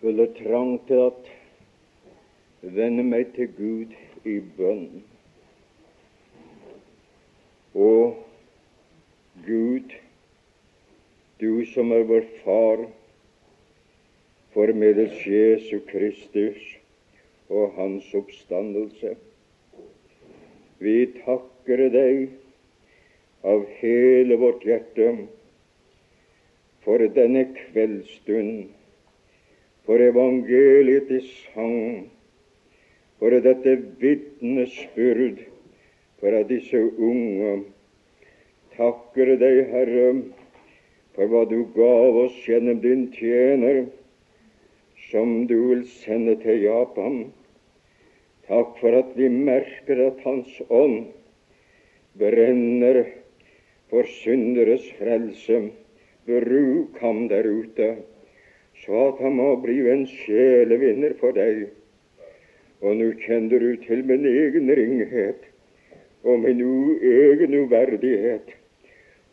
skulle trang til at vende meg til Gud i bønn. Og Gud, du som er vår Far, formedels Jesu Kristus og Hans oppstandelse. Vi takker deg av hele vårt hjerte for denne kveldsstund, for evangeliet i sang, for dette vitnesbyrd fra disse unge. Takker deg, Herre, for hva du gav oss gjennom din tjener, som du vil sende til Japan. Takk for at vi merker at Hans ånd brenner for synderes frelse. Bruk ham der ute, så at han må bli en sjelevinner for deg. Og nå kjenner du til min egen ringhet og min egen uverdighet.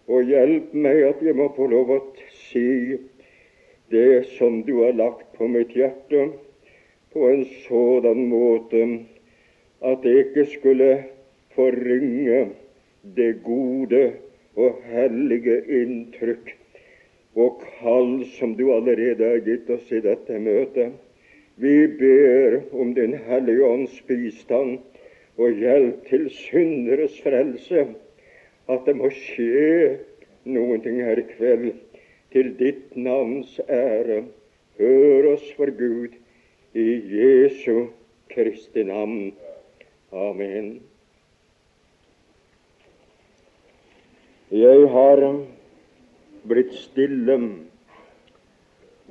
Og hjelp meg at jeg må få lov å si det som du har lagt på mitt hjerte, på en sådan måte at det ikke skulle forringe det gode og hellige inntrykk og kall som du allerede har gitt oss i dette møtet. Vi ber om Din Hellige Ånds bistand og hjelp til synderes frelse, at det må skje noen ting her i kveld til ditt navns ære. Hør oss for Gud i Jesu Kristi navn. Amen. Jeg har blitt stille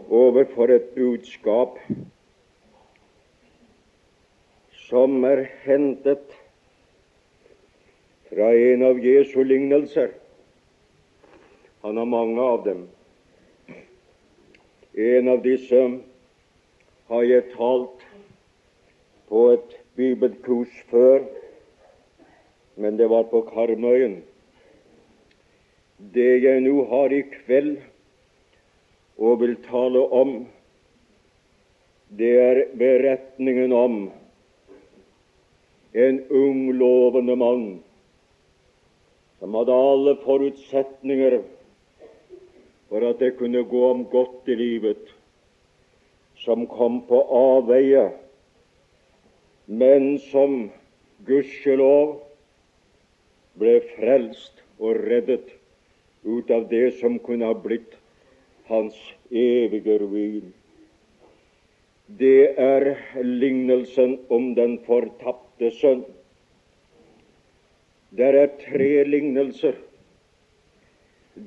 overfor et budskap som er hentet fra en av Jesu lignelser. Han har mange av dem. En av disse har jeg talt på et bibelkurs før, men det var på Karmøyen. Det jeg nå har i kveld og vil tale om, det er beretningen om en ung, lovende mann som hadde alle forutsetninger for at det kunne gå om godt i livet, som kom på avveie, men som gudskjelov ble frelst og reddet ut av det som kunne ha blitt hans evige ruin. Det er lignelsen om den fortapte sønn. Der er tre lignelser.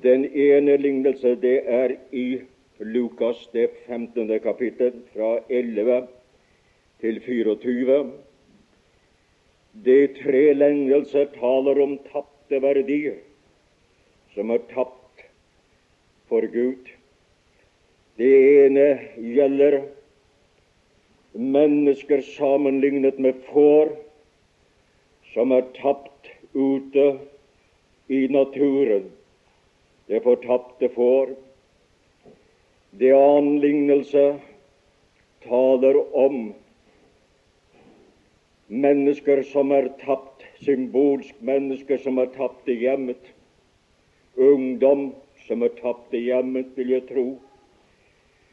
Den ene lignelse det er i Lukas det 15. kapittel, fra 11 til 24. De tre lignelser taler om tapte verdier som er tapt for Gud. Det ene gjelder mennesker sammenlignet med får som er tapt ute i naturen. Det fortapte får. Det annen lignelse taler om mennesker som er tapt, symbolsk mennesker som er tapt i hjemmet ungdom som er tapt i hjemmet, vil jeg tro.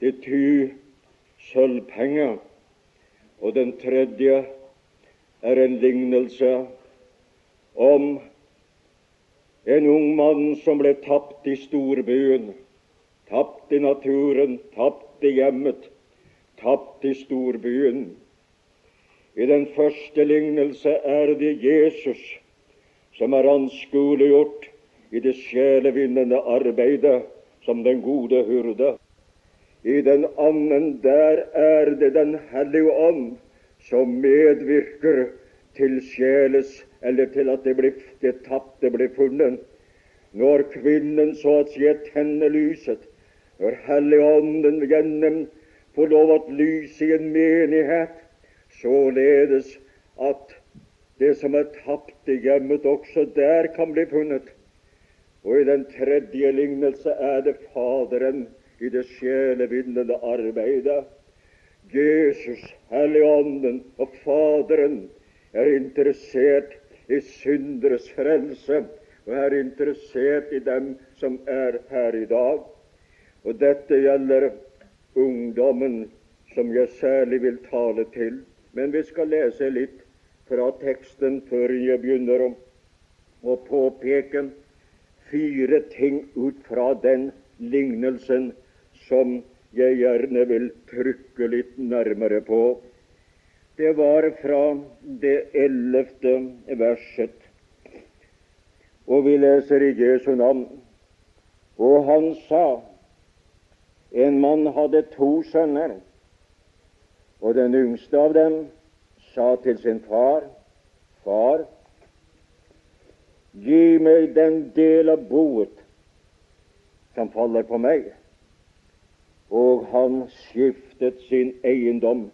Det ty sølvpenger. Og den tredje er en lignelse om en ung mann som ble tapt i storbyen, tapt i naturen, tapt i hjemmet, tapt i storbyen. I den første lignelse er det Jesus som er anskueliggjort i det sjelevinnende arbeidet som den gode hurde. I den annen der er det Den hellige ånd som medvirker til sjeles, eller til at det, blir, det tapte blir funnet. Når kvinnen så å si tenner lyset, når Helligånden gjennom får lov at lyse i en menighet, således at det som er tapt i hjemmet, også der kan bli funnet. Og i den tredje lignelse er det Faderen i det sjelevinnende arbeidet Jesus, Helligånden og Faderen er interessert i synderes frelse og er interessert i dem som er her i dag. Og dette gjelder ungdommen, som jeg særlig vil tale til. Men vi skal lese litt fra teksten før jeg begynner å, påpeke påpeke fire ting ut fra den lignelsen som jeg gjerne vil trykke litt nærmere på. Det var fra det ellevte verset, og vi leser i Jesu navn. Og han sa en mann hadde to sønner, og den yngste av dem sa til sin far, Far, gi meg den del av boet som faller på meg og han skiftet sin eiendom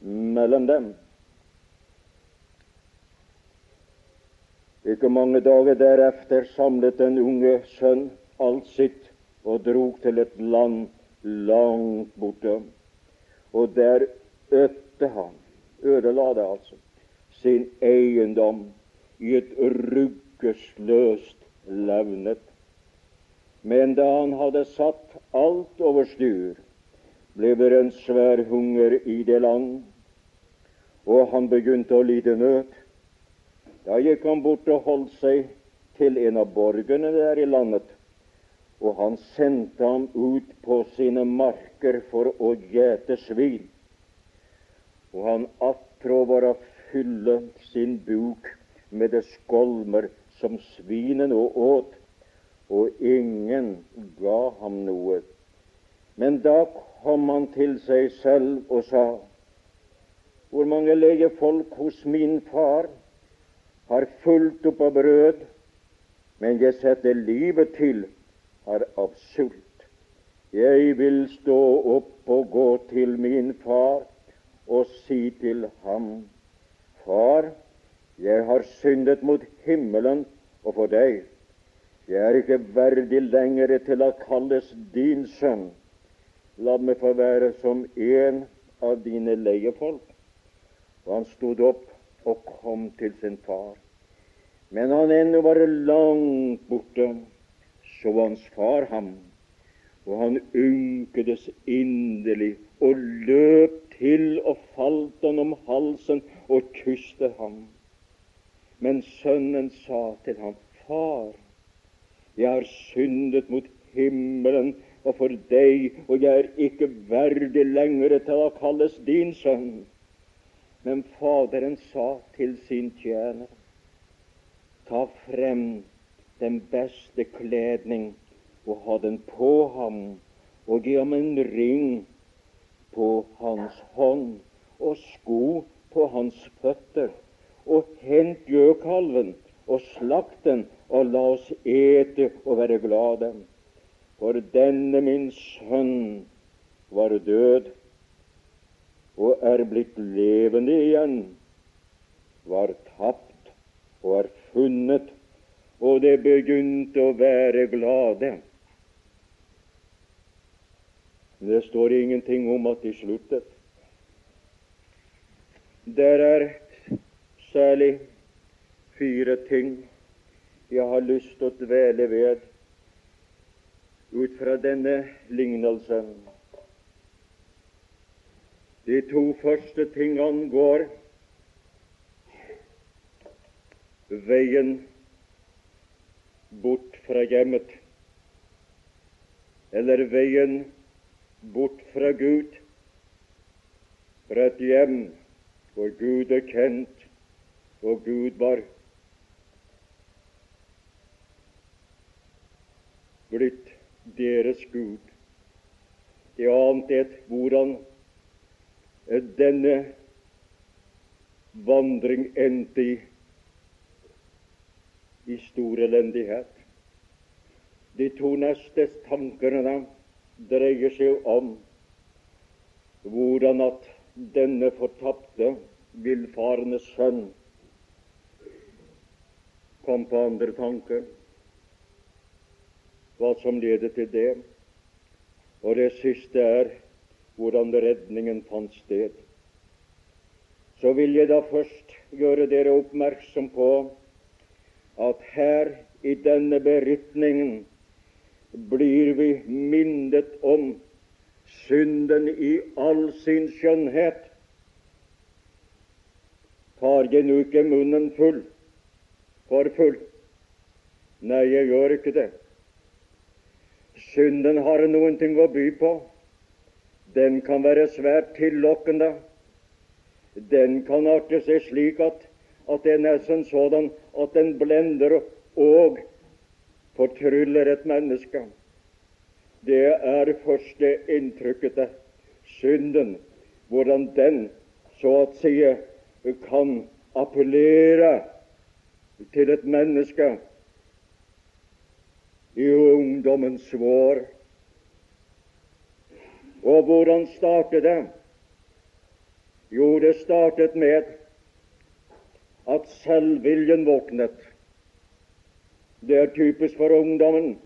mellom dem. Ikke mange dager deretter samlet den unge sønn alt sitt og drog til et land langt borte. Og der ødte han, ødela det altså, sin eiendom i et ruggesløst levnet. Men da han hadde satt alt over styr, ble det en svær hunger i det land, og han begynte å lide nød. Da gikk han bort og holdt seg til en av borgerne der i landet, og han sendte ham ut på sine marker for å gjete svin. Og han attrå å fylle sin buk med det skolmer som svinene åt og ingen ga ham noe. Men da kom han til seg selv og sa, hvor mange legefolk hos min far har fulgt opp av brød, men jeg setter livet til har av sult. Jeg vil stå opp og gå til min far og si til ham, Far, jeg har syndet mot himmelen og for deg jeg er ikke verdig lenger til å kalles din sønn. La meg få være som en av dine leiefolk. Og han stod opp og kom til sin far. Men han ennå var langt borte, så hans far ham, og han ynkedes inderlig og løp til og falt han om halsen og kysste ham. Men sønnen sa til ham, Far, jeg har syndet mot himmelen og for deg, og jeg er ikke verdig lenger til å kalles din sønn. Men Faderen sa til sin tjener, ta frem den beste kledning og ha den på ham, og gi ham en ring på hans hånd og sko på hans føtter, og hent gjøkalven og slakt den og la oss ete og være glade. For denne min sønn var død og er blitt levende igjen, var tapt og er funnet, og det begynte å være glade. Det står ingenting om at de sluttet. Der er særlig fire ting jeg har lyst til å dvele ved ut fra denne lignelsen. De to første tingene går veien bort fra hjemmet, eller veien bort fra Gud, fra et hjem hvor Gud er kjent og Gud var blitt deres Gud. Det annet er hvordan denne vandring endte i, i stor elendighet. De to neste tankene dreier seg om hvordan at denne fortapte, villfarne sønn kom på andre tanker hva som leder til det. Og det siste er hvordan redningen fant sted, så vil jeg da først gjøre dere oppmerksom på at her i denne berytningen blir vi minnet om synden i all sin skjønnhet. Tar jeg nå ikke munnen full for full? Nei, jeg gjør ikke det. Synden har noen ting å by på. Den kan være svært tillokkende. Den kan arte seg slik at, at det er nesten sånn at den blender og fortryller et menneske. Det er første inntrykket av synden, hvordan den så å si kan appellere til et menneske i ungdommens vår. Og hvordan startet det? Jo, det startet med at selvviljen våknet. Det er typisk for ungdommen.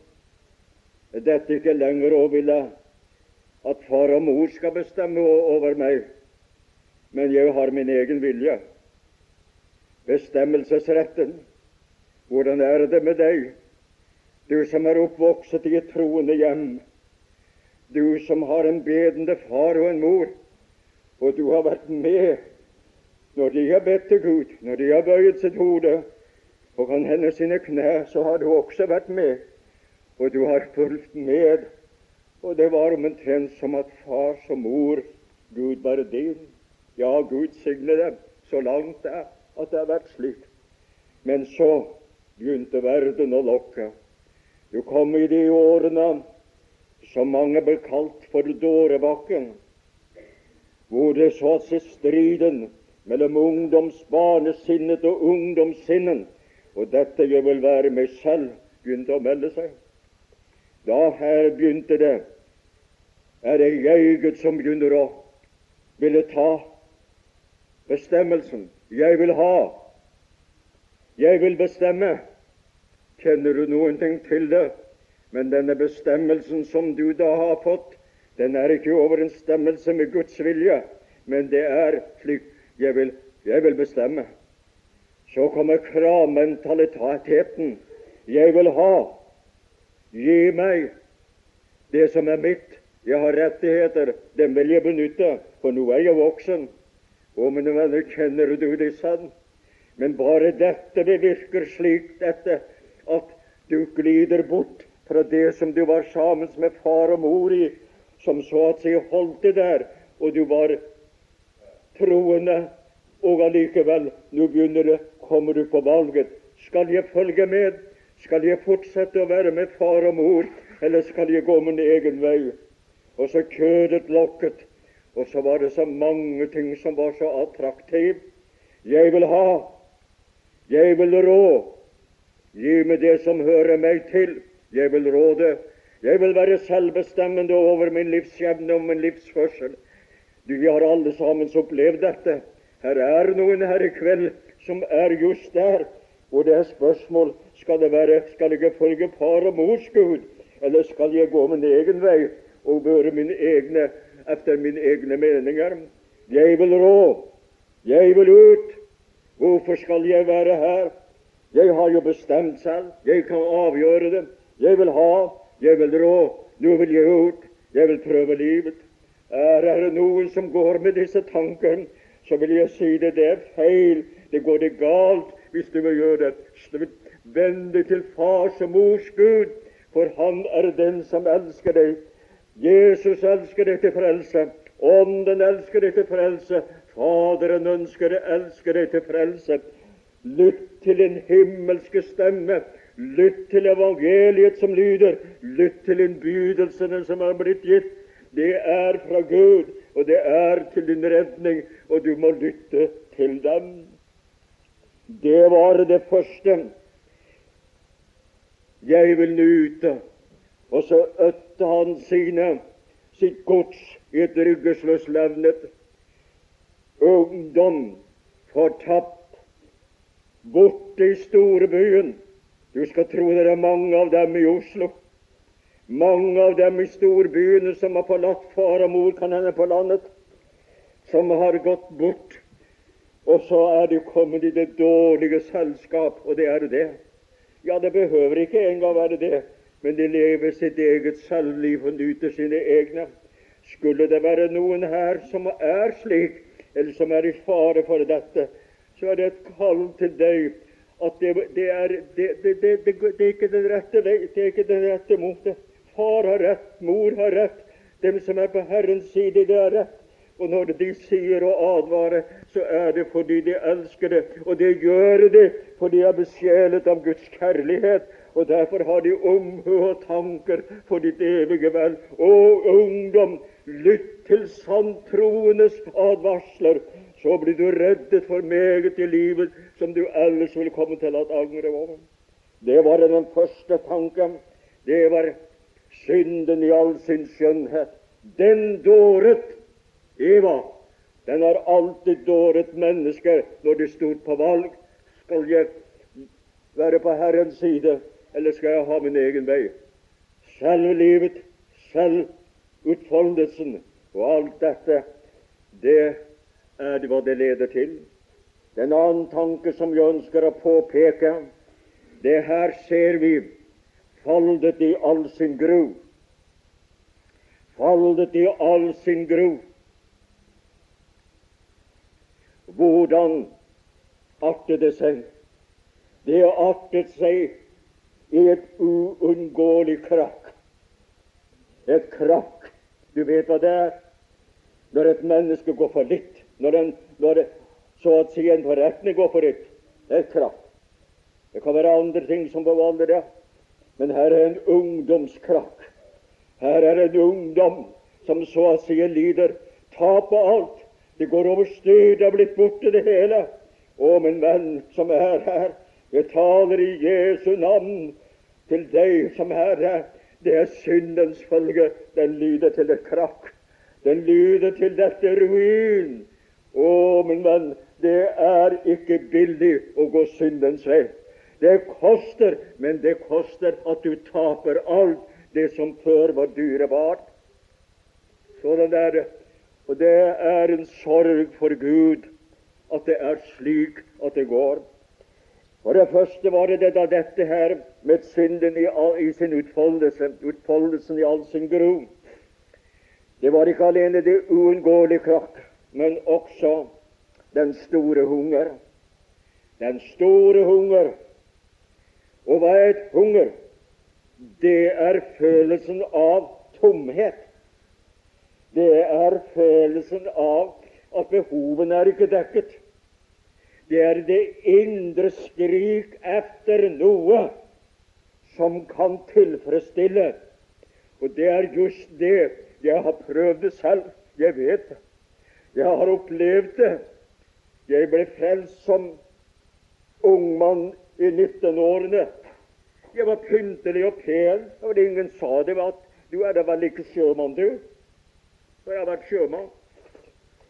Dette ikke lenger å ville at far og mor skal bestemme over meg, men jeg har min egen vilje. Bestemmelsesretten. Hvordan er det med deg, du som er oppvokset i et troende hjem? du som har en bedende far og en mor, og du har vært med når de har bedt til Gud, når de har bøyet sitt hode og kan hende sine knær, så har du også vært med, og du har fulgt med. Og det var omtrent som at far som mor Gud var din. Ja, Gud signe dem så langt det er at det har vært slik. Men så begynte verden å lokke. Du kom i de årene som mange ble kalt for Dårebakken, hvor det så at striden mellom ungdomsbarnesinnet og ungdomssinnen, og dette jeg vil være meg selv, begynte å melde seg. Da her begynte det, er det jeget som begynner å ville ta bestemmelsen. Jeg vil ha. Jeg vil bestemme. Kjenner du noen ting til det? Men denne bestemmelsen som du da har fått, den er ikke overensstemmelse med Guds vilje, men det er slik jeg vil, jeg vil bestemme. Så kommer kravmentaliteten. Jeg vil ha. Gi meg det som er mitt. Jeg har rettigheter. Dem vil jeg benytte, for nå er jeg voksen. Å, mine venner, kjenner du det sann? Men bare dette det virker slik dette at du glider bort fra det som du var sammen med far og mor i, som så at si holdt det der, og du var troende, og allikevel, nå begynner det, kommer du på valget. Skal jeg følge med? Skal jeg fortsette å være med far og mor, eller skal jeg gå min egen vei? Og så kødet lokket, og så var det så mange ting som var så attraktive. Jeg vil ha, jeg vil rå, gi meg det som hører meg til. Jeg vil råde. Jeg vil være selvbestemmende over min livsskjebne og min livsførsel. Du, Vi har alle sammen opplevd dette. Her er noen her i kveld som er just der. Og det er spørsmål skal det være, skal jeg følge far og mors Gud, eller skal jeg gå min egen vei og børe mine egne etter mine egne meninger? Jeg vil rå. Jeg vil ut. Hvorfor skal jeg være her? Jeg har jo bestemt selv. Jeg kan avgjøre det. Jeg vil ha, jeg vil rå, nå vil jeg ut, jeg vil prøve livet. Er det noen som går med disse tankene, så vil jeg si det, det er feil. Det går det galt hvis du vil gjøre det. Vend deg til fars og mors Gud, for han er den som elsker deg. Jesus elsker deg til frelse. Ånden elsker deg til frelse. Faderen ønsker deg, elsker deg til frelse. Lytt til din himmelske stemme Lytt til evangeliet som lyder. Lytt til innbydelsene som er blitt gitt. Det er fra Gud, og det er til din redning, og du må lytte til dem. Det var det første. Jeg vil nyte. Og så øtte han sine, sitt gods i et ryggesløslevnet. Ungdom fortapt borte i storbyen. du skal tro det er mange av dem i Oslo. Mange av dem i storbyene som har forlatt far og mor, kan hende på landet, som har gått bort, og så er de kommet i det dårlige selskap, og det er det. Ja, det behøver ikke engang være det, men de lever sitt eget selvliv og nyter sine egne. Skulle det være noen her som er slik, eller som er i fare for dette, så er det et kall til deg at det, det, er, det, det, er ikke den rette det er ikke den rette motet. Far har rett, mor har rett, dem som er på Herrens side, det er rett. Og når de sier og advarer, så er det fordi de elsker det. Og det gjør de fordi de er besjelet av Guds kjærlighet. Og derfor har de omhu og tanker for ditt evige vel. Å, ungdom, lytt til sanntroendes advarsler. Så blir du reddet for meget i livet som du ellers ville komme til å angre over. Det var den første tanken. Det var synden i all sin skjønnhet. Den dåret Eva. Den har alltid dåret mennesker når de stod på valg. Skal jeg være på Herrens side, eller skal jeg ha min egen vei? Selve livet, selv utfoldelsen og alt dette, det er det hva det leder til. Den annen tanke som vi ønsker å påpeke, det her ser vi faldet i all sin gru. Faldet i all sin gru. Hvordan artet det seg? Det artet seg i et uunngåelig krakk. Et krakk. Du vet hva det er? Når et menneske går for litt, når, en, når det, så å si en forretning går for litt, det er et krakk. Det kan være andre ting som forvandler det, men her er en ungdomskrakk. Her er en ungdom som så å si lider tap på alt. Det går over styr, det er blitt borte, det hele. Å, min venn som er her, jeg taler i Jesu navn til deg som er her. Det er syndens følge. Den lyder til et krakk. Den lyder til dette ruin. Å, min venn, det er ikke billig å gå syndens vei. Det koster, men det koster at du taper alt det som før var dyrebart. Sånn er det. Og det er en sorg for Gud at det er slik at det går. For det første var det da dette her med synden i, i sin utfoldelse, utfoldelsen i all sin gro. Det var ikke alene det uunngåelige krakk, men også den store hunger. Den store hunger og hva er et hunger? Det er følelsen av tomhet. Det er følelsen av at behovene er ikke dekket. Det er det indre skrik etter noe som kan tilfredsstille. Og det er just det. Jeg har prøvd det selv. Jeg vet det. Jeg har opplevd det. Jeg ble frelst som ungmann i 19-årene. Jeg var pyntelig og pen, og ingen sa det at du er da vel ikke sjømann, du? For jeg har vært sjømann.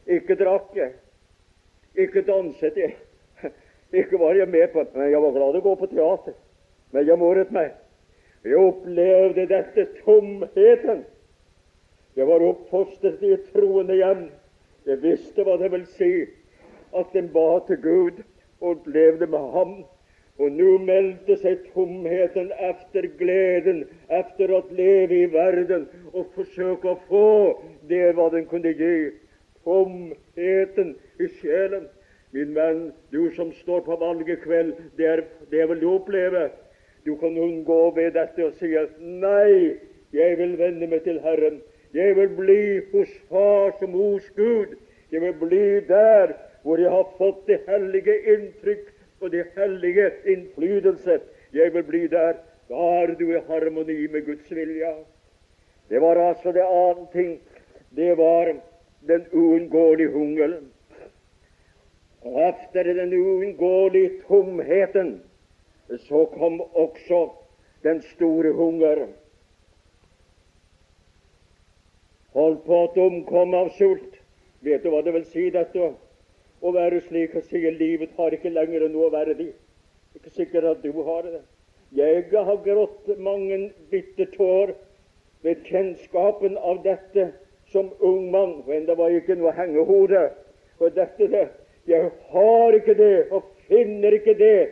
Ikke drakk jeg. Ikke danset jeg. Ikke var jeg med på Men jeg var glad i å gå på teater. Men jeg moret meg. Jeg opplevde dette tomheten. Jeg var oppfostret i et troende hjem. Jeg visste hva det vil si at en ba til Gud og levde med Ham og nå meldte seg tomheten efter gleden, efter å leve i verden og forsøke å få det hva den kunne gi. Tomheten i sjelen. Min venn, du som står på valgekveld, det, er, det vil du oppleve. Du kan unngå ved dette og si at nei, jeg vil vende meg til Herren. Jeg vil bli hos Far som hos Gud. Jeg vil bli der hvor jeg har fått det hellige inntrykk og det hellige innflytelse. Jeg vil bli der. Da er du i harmoni med Guds vilje. Det var altså det andre ting. Det var den uunngåelige hungeren. Og etter den uunngåelige tomheten så kom også den store hunger. Holdt på å omkomme av sult. Vet du hva det vil si, dette? å være slik og sier livet har ikke lenger noe verdi. Ikke sikkert at du har det. Jeg har grått mange bitte tår ved kjennskapen av dette som ung mann, men det var ikke noe hengehode. For dette det, jeg har ikke det, og finner ikke det,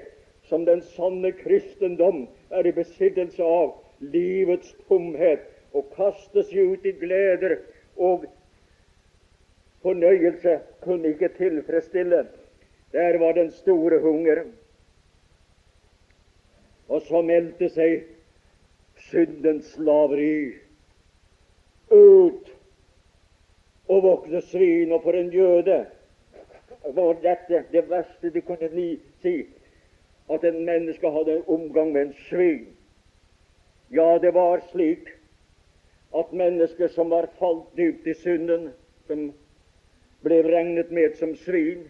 som den sanne kristendom er i besittelse av, livets tomhet, og kastes ut i gleder og fornøyelse kunne ikke tilfredsstille. Der var den store hunger. Og så meldte seg syndens slaveri ut og vokste svin. Og for en jøde var dette det verste de kunne si, at en menneske hadde omgang med en svin. Ja, det var slik at mennesker som var falt dypt i synden, som ble regnet med som svin,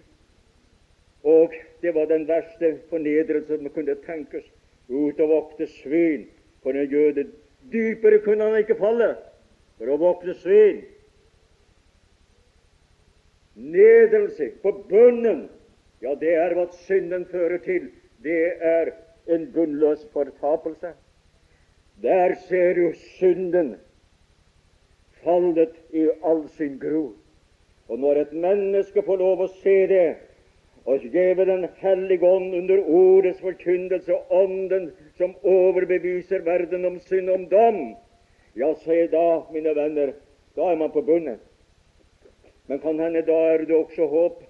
og det var den verste fornedrelse som kunne tenkes ut og vokte svin for en jøde. Dypere kunne han ikke falle for å vokte svin. Nedelse på bunnen, ja, det er hva synden fører til. Det er en bunnløs fortapelse. Der ser du synden fallet i all sin gro. Og når et menneske får lov å se det, og gjeve Den hellige ånd under ordets forkynnelse, ånden som overbeviser verden om synd og om dom, ja, se da, mine venner, da er man på bundet. Men kan hende da er det også håp.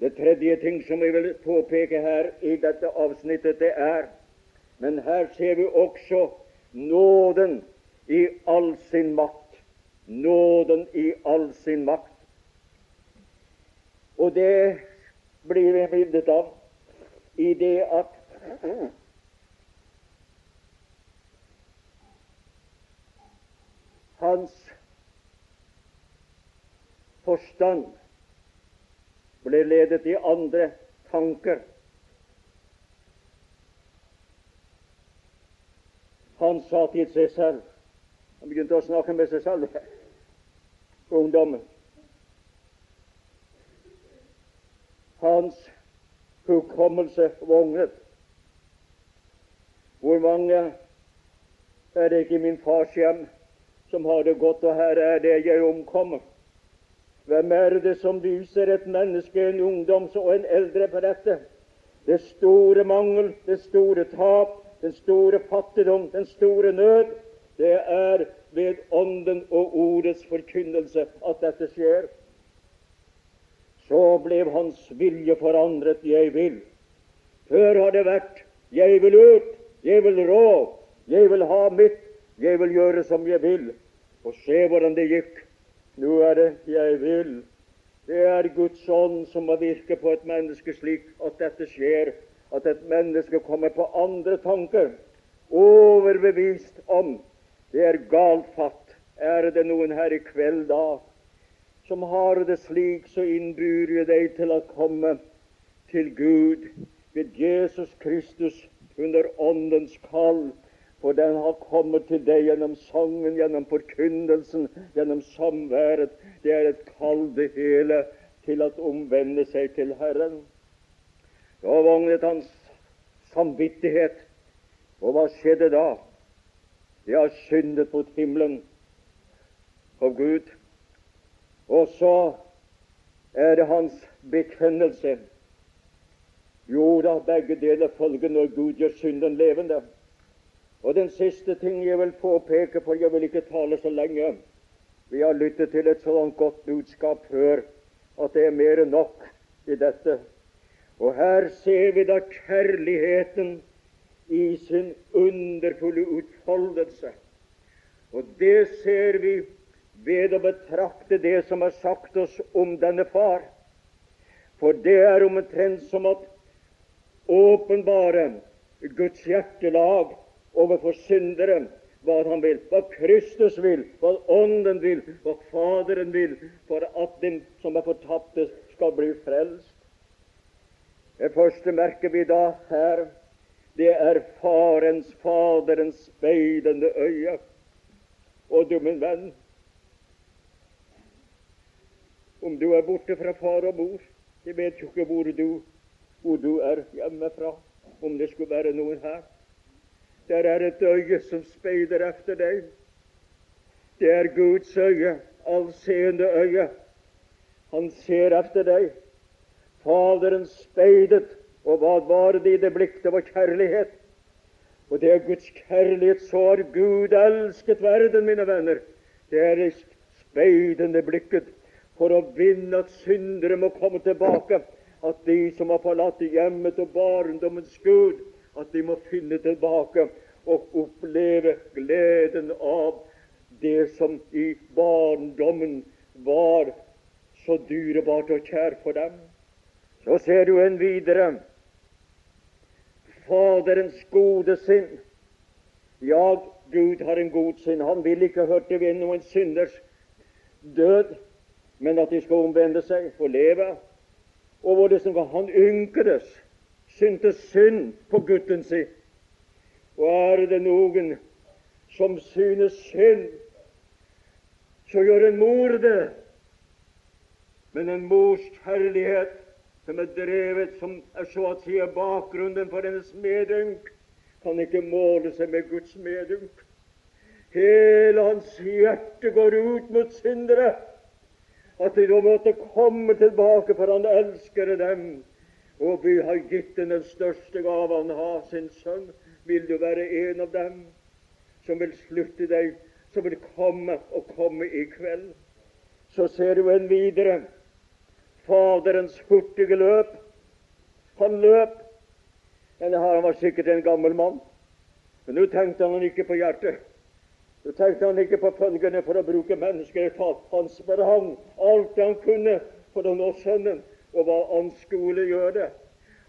Det tredje ting som jeg vil påpeke her i dette avsnittet, det er Men her ser vi også nåden i all sin makt. Nåden i all sin makt. Og det blir vi bildet av i det at hans forstand ble ledet i andre tanker. Han sa til seg selv Han begynte å snakke med seg selv, ungdommen. hans hukommelse vognet. Hvor mange er det ikke i min fars hjem som har det godt, og her er det jeg omkommer? Hvem er det som viser et menneske, en ungdoms og en eldre, på dette? Det store mangel, det store tap, den store fattigdom, den store nød, det er ved Ånden og Ordets forkynnelse at dette skjer så ble hans vilje forandret 'jeg vil'. Før har det vært 'jeg vil ut', 'jeg vil rå', 'jeg vil ha mitt', 'jeg vil gjøre som jeg vil'. Og se hvordan det gikk. Nå er det 'jeg vil'. Det er Guds ånd som må virke på et menneske slik at dette skjer, at et menneske kommer på andre tanker, overbevist om det er galt fatt. Er det noen her i kveld da som har det slik, så innbyr jeg deg til å komme til Gud ved Jesus Kristus under Åndens kall. For den har kommet til deg gjennom sangen, gjennom forkynnelsen, gjennom samværet. Det er et kall, det hele, til å omvende seg til Herren. Da vognet hans samvittighet. Og hva skjedde da? De har syndet mot himmelen og Gud. Og så er det hans bekjennelse. Jo da, begge deler følger når Gud gjør synden levende. Og den siste ting jeg vil påpeke, for jeg vil ikke tale så lenge Vi har lyttet til et sånt godt budskap før at det er mer enn nok i dette. Og her ser vi da kjærligheten i sin underfulle utfoldelse. Og det ser vi ved å betrakte det som er sagt oss om denne far. For det er omtrent som at åpenbare Guds hjertelag overfor syndere hva han vil, hva Kristus vil, hva Ånden vil, hva Faderen vil, for at den som er fortapte, skal bli frelst. Det første merker vi da her, det er Farens, Faderens speidende øye. Og du, min venn, om du er borte fra far og mor. Jeg vet jo ikke hvor du, hvor du er hjemmefra, om det skulle være noen her. Der er et øye som speider efter deg. Det er Guds øye, allseende øye. Han ser efter deg. Faderen speidet, og hva var det i det blikk? Det var kjærlighet. Og det er Guds kjærlighet. Så har Gud elsket verden, mine venner. Det er det speidende blikket for å vinne at syndere må komme tilbake. At de som har forlatt hjemmet og barndommens Gud, at de må finne tilbake og oppleve gleden av det som i barndommen var så dyrebart og kjært for dem. Så ser du en videre Faderens gode sinn. Ja, Gud har en god sinn. Han vil ikke hørte ved noen synders død, men at de skal omvende seg og leve. Og hvordan det han ynkedes, syntes synd på gutten sin. Og er det noen som synes synd, så gjør en mor det. Men en mors herlighet som er drevet, som er så å si bakgrunnen for hennes medynk, kan ikke måle seg med Guds medynk. Hele hans hjerte går ut mot syndere. At de da måtte komme tilbake, for han elsker dem. Og vi har gitt den den største gave han har, sin sønn. Vil du være en av dem som vil slutte deg, som vil komme og komme i kveld? Så ser du en videre. Faderens hurtige løp. Han løp. Eller han var sikkert en gammel mann. Men nå tenkte han ikke på hjertet. Nå tenkte han ikke på følgende for å bruke mennesker i menneskerettat. Han sprang alt han kunne for å nå Sønnen. Og hva han skulle gjøre.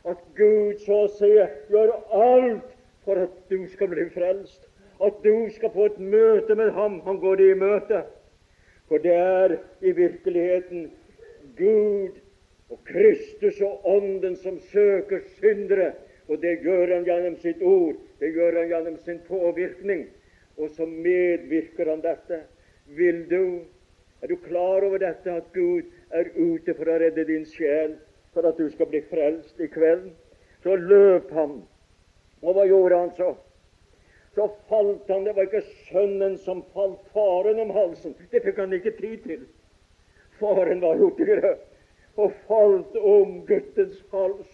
At Gud så å si gjør alt for at du skal bli frelst. At du skal få et møte med ham. Han går det i møte. For det er i virkeligheten Gud og Kristus og Ånden som søker syndere. Og det gjør han gjennom sitt ord, det gjør han gjennom sin påvirkning. Og så medvirker han dette. Vil du Er du klar over dette, at Gud er ute for å redde din sjel, for at du skal bli frelst i kveld? Så løp han. Og hva gjorde han så? Så falt han. Det var ikke sønnen som falt faren om halsen. Det fikk han ikke tid til. Faren var hurtigere og falt om guttens hals.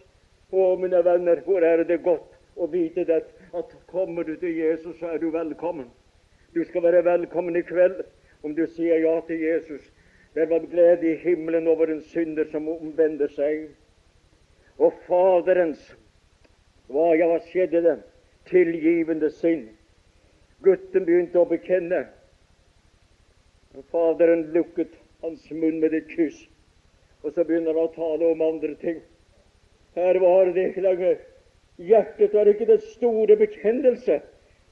Å, mine venner, hvor er det godt å vite det, at kommer du til Jesus, så er du velkommen. Du skal være velkommen i kveld om du sier ja til Jesus. Det var glede i himmelen over en synder som omvender seg. Og Faderens hva, ja, hva skjedde det? Tilgivende sinn. Gutten begynte å bekjenne. Faderen lukket hans munn med et kyss. Og så begynner han å tale om andre ting. Her var det ikke lenger Hjertet er ikke den store bekjennelse.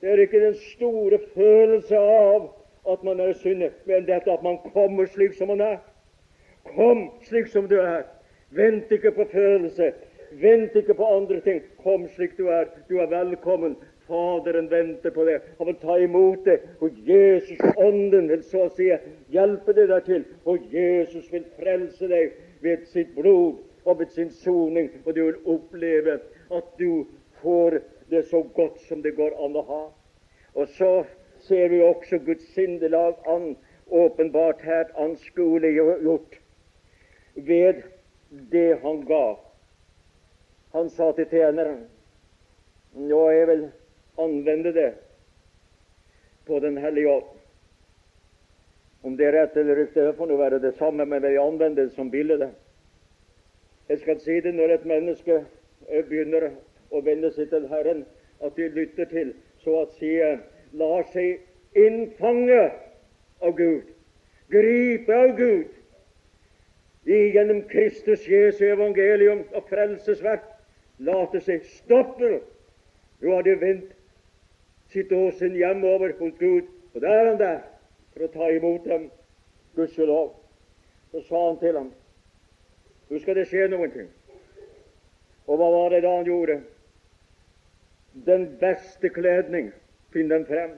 Det er ikke den store følelse av at man er synder, men dette at man kommer slik som man er. Kom slik som du er. Vent ikke på følelse. Vent ikke på andre ting. Kom slik du er. Du er velkommen. Faderen venter på det. Han vil ta imot det. Og Jesus, Ånden, vil så å si hjelpe deg dertil. Og Jesus vil frelse deg ved sitt blod og ved sin soning. Og du vil oppleve at du får det så godt som det går an å ha. Og så ser vi også Guds syndelag an, åpenbart her anskueliggjort ved det han ga. Han sa til tjeneren Nå er jeg vel anvende det på Den hellige ånd. Om det er rett eller riktig, det får nå være det samme, men jeg anvender det som bilde. Jeg skal si det når et menneske eh, begynner å vende seg til Herren, at de lytter til, så at si lar seg innfange av Gud, gripe av Gud, gjennom Kristus Jesu evangelium og frelsesverk, late seg stoppe. Nå har de vendt sitt åsyn hjemover hos Gud, og der er han der for å ta imot dem. Gudskjelov. Så sa han til ham nå skal det skje noen ting. Og hva var det da han gjorde? Den beste kledning, finn den frem.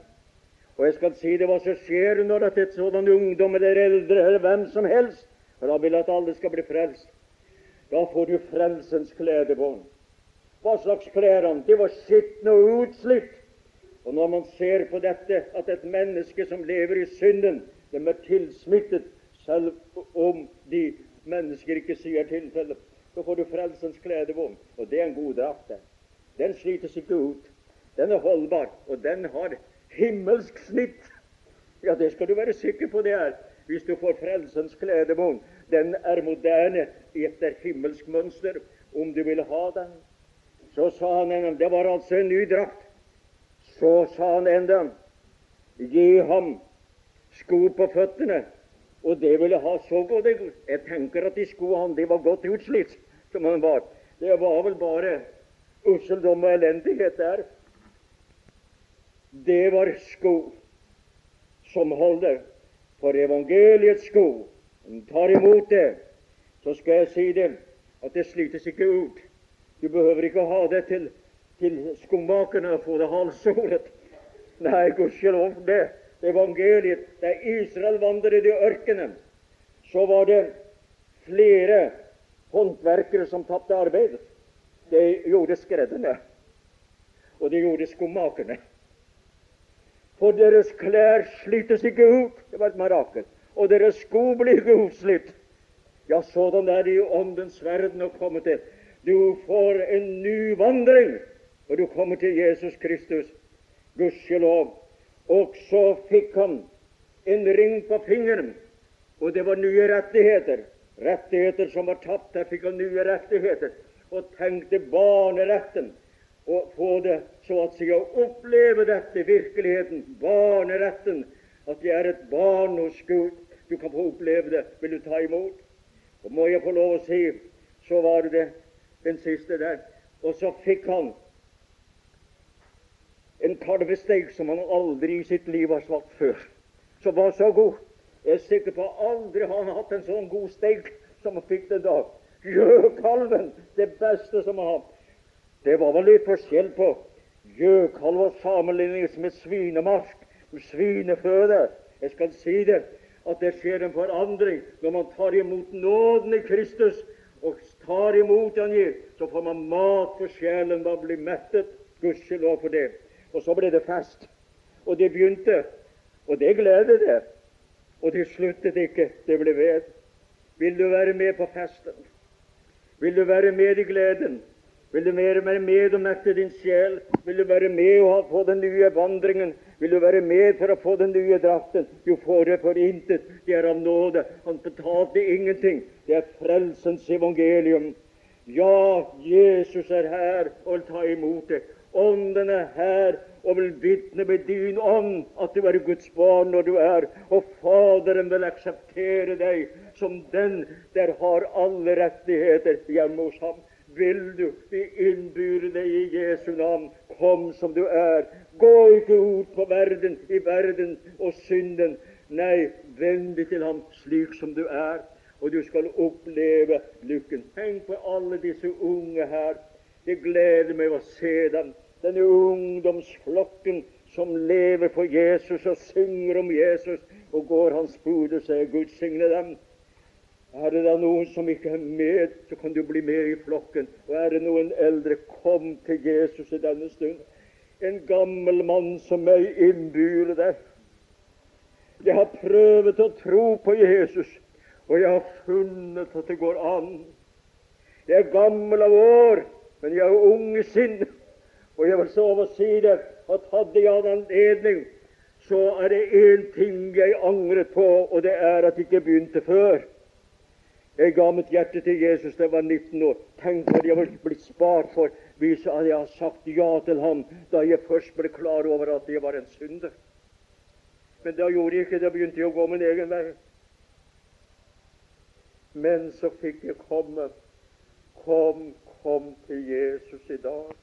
Og jeg skal si det hva som skjer når at et sånn ungdom eller eldre eller hvem som helst for da vil at alle skal bli frelst. Da får du frelsens klede på. Hva slags klær han? De var skitne og utslitt. Og når man ser på dette, at et menneske som lever i synden, dem er tilsmittet, selv om de mennesker ikke sier tilfellet, så får du frelsens kledevogn. Og det er en god drakt. Den slites ikke ut. Den er holdbar, og den har himmelsk snitt. Ja, det skal du være sikker på det er, hvis du får frelsens kledevogn. Den er moderne etter himmelsk mønster, om du vil ha den. Så sa han enda Det var altså en ny drakt. Så sa han enda Gi ham sko på føttene. Og det ville ha så godt Jeg tenker at de skoene han, de var godt utslitt, som han var. Det var vel bare usseldom og elendighet der. Det var sko som holder. For evangeliets sko, om tar imot det, så skal jeg si det at det slites ikke ut. Du behøver ikke ha det til, til skomakerne og få det halvsolet. Nei, gudskjelov for det. Evangeliet, da Israel vandret i ørkenen, så var det flere håndverkere som tapte arbeidet. Det gjorde skredderne, og det gjorde skomakerne. For deres klær slites ikke ut. Det var et marakel. Og deres sko blir ikke utslitt. Ja, sådan er det i åndens verden å komme til. Du får en ny vandring, og du kommer til Jesus Kristus. Gudskjelov. Og så fikk han en ring på fingeren, og det var nye rettigheter. Rettigheter som var tapt. Der fikk han nye rettigheter. Og tenkte barneretten å få det så å si å oppleve dette virkeligheten, barneretten, at jeg er et barn hos Gud. Du kan få oppleve det. Vil du ta imot? Og må jeg få lov å si, så var det den siste der. Og så fikk han en kalvesteik som han aldri i sitt liv har smakt før. Som var så god. Jeg er sikker på aldri har han hatt en sånn god steik som han fikk den dag. Gjøkalven, det beste som han har hatt. Det var vel litt forskjell på gjøkalv og sammenlignes med svinemark, svineføde. Jeg skal si det, at det skjer en forandring når man tar imot nåden i Kristus og tar imot Han gir. Så får man mat for sjelen, man blir mettet. Gudskjelov for det. Og så ble det fest. Og det begynte, og det gleder det. Og det sluttet ikke, det ble ved. Vil du være med på festen? Vil du være med i gleden? Vil du være med og mette din sjel? Vil du være med og få den nye vandringen? Vil du være med for å få den nye drakten? Du får det for intet. Det er av nåde. Han betalte ingenting. Det er frelsens evangelium. Ja, Jesus er her og vil ta imot det. Ånden er her og vil vitne med din ånd at du er Guds barn når du er, og Faderen vil akseptere deg som den der har alle rettigheter hjemme hos ham vil du, vi innbyr deg i Jesu navn, kom som du er. Gå ikke ut på verden, i verden og synden. Nei, vend deg til ham slik som du er, og du skal oppleve lykken. Tenk på alle disse unge her. Det gleder meg å se dem. Denne ungdomsflokken som lever for Jesus og synger om Jesus og går hans bud og sier Gud signe dem. Er det da noen som ikke er med, så kan du bli med i flokken. Og er det noen eldre, kom til Jesus i denne stund. En gammel mann som meg innbyr deg. Jeg har prøvd å tro på Jesus, og jeg har funnet at det går an. Jeg er gammel av år, men jeg er ung i sinn. Og jeg vil så over si det, at hadde jeg hatt anledning, så er det én ting jeg angret på, og det er at jeg ikke begynte før. Jeg ga mitt hjerte til Jesus da jeg var 19 år. Tenk hva jeg var blitt spart for hvis jeg hadde sagt ja til ham da jeg først ble klar over at jeg var en synder. Men da gjorde jeg ikke det. Begynte jeg å gå min egen vei. Men så fikk jeg komme. Kom, kom til Jesus i dag.